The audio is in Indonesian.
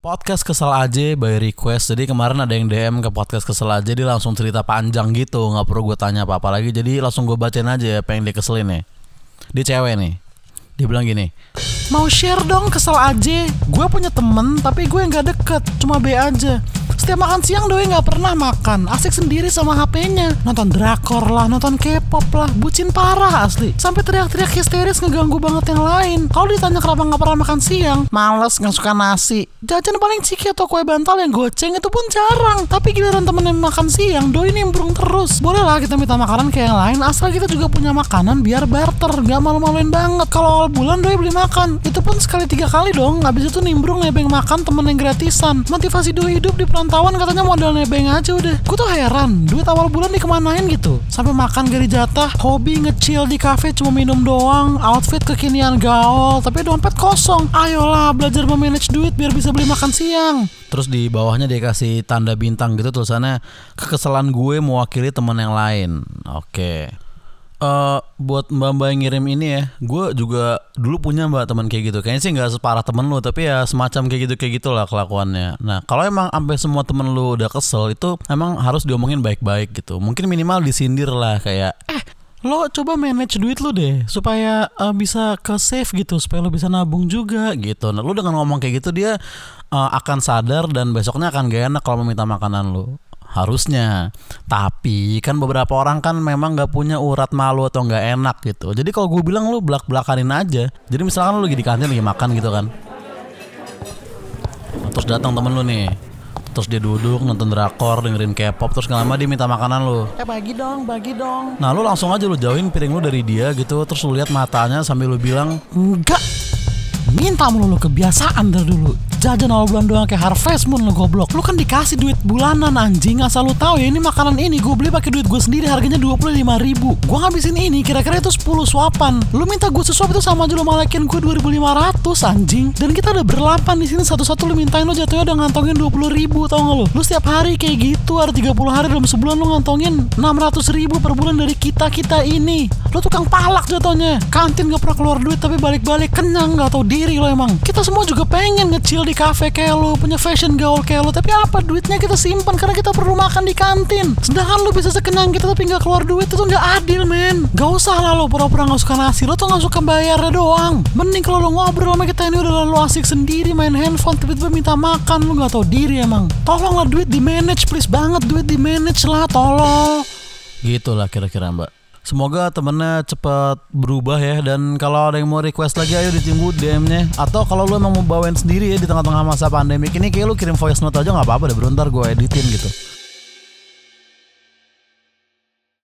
Podcast kesel aja by request. Jadi kemarin ada yang DM ke podcast kesel aja Dia langsung cerita panjang gitu Gak perlu gue tanya apa-apa lagi. Jadi langsung gue bacain aja apa yang dia keselin nih. Dia cewek nih. Dia bilang gini Mau share dong kesel aja. Gue punya temen tapi gue gak deket Cuma B aja setiap makan siang doi nggak pernah makan, asik sendiri sama HP-nya. Nonton drakor lah, nonton K-pop lah, bucin parah asli. Sampai teriak-teriak histeris ngeganggu banget yang lain. Kalau ditanya kenapa nggak pernah makan siang, males nggak suka nasi. Jajan paling ciki atau kue bantal yang goceng itu pun jarang. Tapi giliran temen yang makan siang, doi nimbrung terus. Boleh lah kita minta makanan kayak yang lain, asal kita juga punya makanan biar barter, nggak malu-maluin banget. Kalau awal bulan doi beli makan, itu pun sekali tiga kali dong. Habis itu nimbrung nebeng makan temen yang gratisan. Motivasi doi hidup di perantauan katanya modal nebeng aja udah gue tuh heran duit awal bulan dikemanain gitu sampai makan gari jatah hobi ngecil di cafe cuma minum doang outfit kekinian gaul tapi dompet kosong ayolah belajar memanage duit biar bisa beli makan siang terus di bawahnya dia kasih tanda bintang gitu tulisannya kekesalan gue mewakili teman yang lain oke okay. Uh, buat mbak-mbak yang ngirim ini ya, gue juga dulu punya mbak teman kayak gitu. Kayaknya sih nggak separah temen lu, tapi ya semacam kayak gitu kayak gitulah kelakuannya. Nah, kalau emang sampai semua temen lu udah kesel, itu emang harus diomongin baik-baik gitu. Mungkin minimal disindir lah kayak, eh lo coba manage duit lu deh supaya uh, bisa ke save gitu supaya lo bisa nabung juga gitu nah lu dengan ngomong kayak gitu dia uh, akan sadar dan besoknya akan gak enak kalau meminta makanan lu harusnya. Tapi kan beberapa orang kan memang nggak punya urat malu atau nggak enak gitu. Jadi kalau gue bilang lu belak belakanin aja. Jadi misalkan lu lagi di kantin lagi makan gitu kan. Terus datang temen lu nih. Terus dia duduk nonton drakor dengerin K-pop terus nggak lama dia minta makanan lu. Eh bagi dong bagi dong. Nah lu langsung aja lu jauhin piring lu dari dia gitu. Terus lu lihat matanya sambil lu bilang enggak minta mulu lu kebiasaan dari dulu. Jajan awal bulan doang kayak Harvest Moon lo goblok. Lu kan dikasih duit bulanan anjing. Asal lu tahu ya ini makanan ini gue beli pakai duit gue sendiri harganya dua puluh lima ribu. Gue ngabisin ini kira-kira itu 10 suapan. Lu minta gue sesuap itu sama aja lu malakin gue dua ribu lima ratus anjing. Dan kita udah berlapan di sini satu-satu lu mintain lu jatuhnya udah ngantongin dua puluh ribu tau gak lu? Lu setiap hari kayak gitu ada 30 hari dalam sebulan lu ngantongin enam ratus ribu per bulan dari kita kita ini. Lu tukang palak jatuhnya. Kantin gak pernah keluar duit tapi balik-balik kenyang gak tau diri lo emang kita semua juga pengen ngecil di cafe kayak lo, punya fashion gaul kayak lo, tapi apa duitnya kita simpan karena kita perlu makan di kantin. Sedangkan lo bisa sekenyang kita tapi nggak keluar duit itu nggak adil men. Gak usah lah lo pura-pura nggak suka nasi, lo tuh nggak suka bayarnya doang. Mending kalau lo ngobrol sama kita ini udah lo asik sendiri main handphone tiba-tiba minta makan lo nggak tahu diri emang. Tolonglah duit di manage please banget duit di manage lah tolong. Gitulah kira-kira mbak. Semoga temennya cepat berubah ya. Dan kalau ada yang mau request lagi ayo ditunggu DM-nya Atau kalau lu emang mau bawain sendiri ya di tengah-tengah masa pandemi. Ini Kayak lu kirim voice note aja gak apa-apa deh Bentar gue editin gitu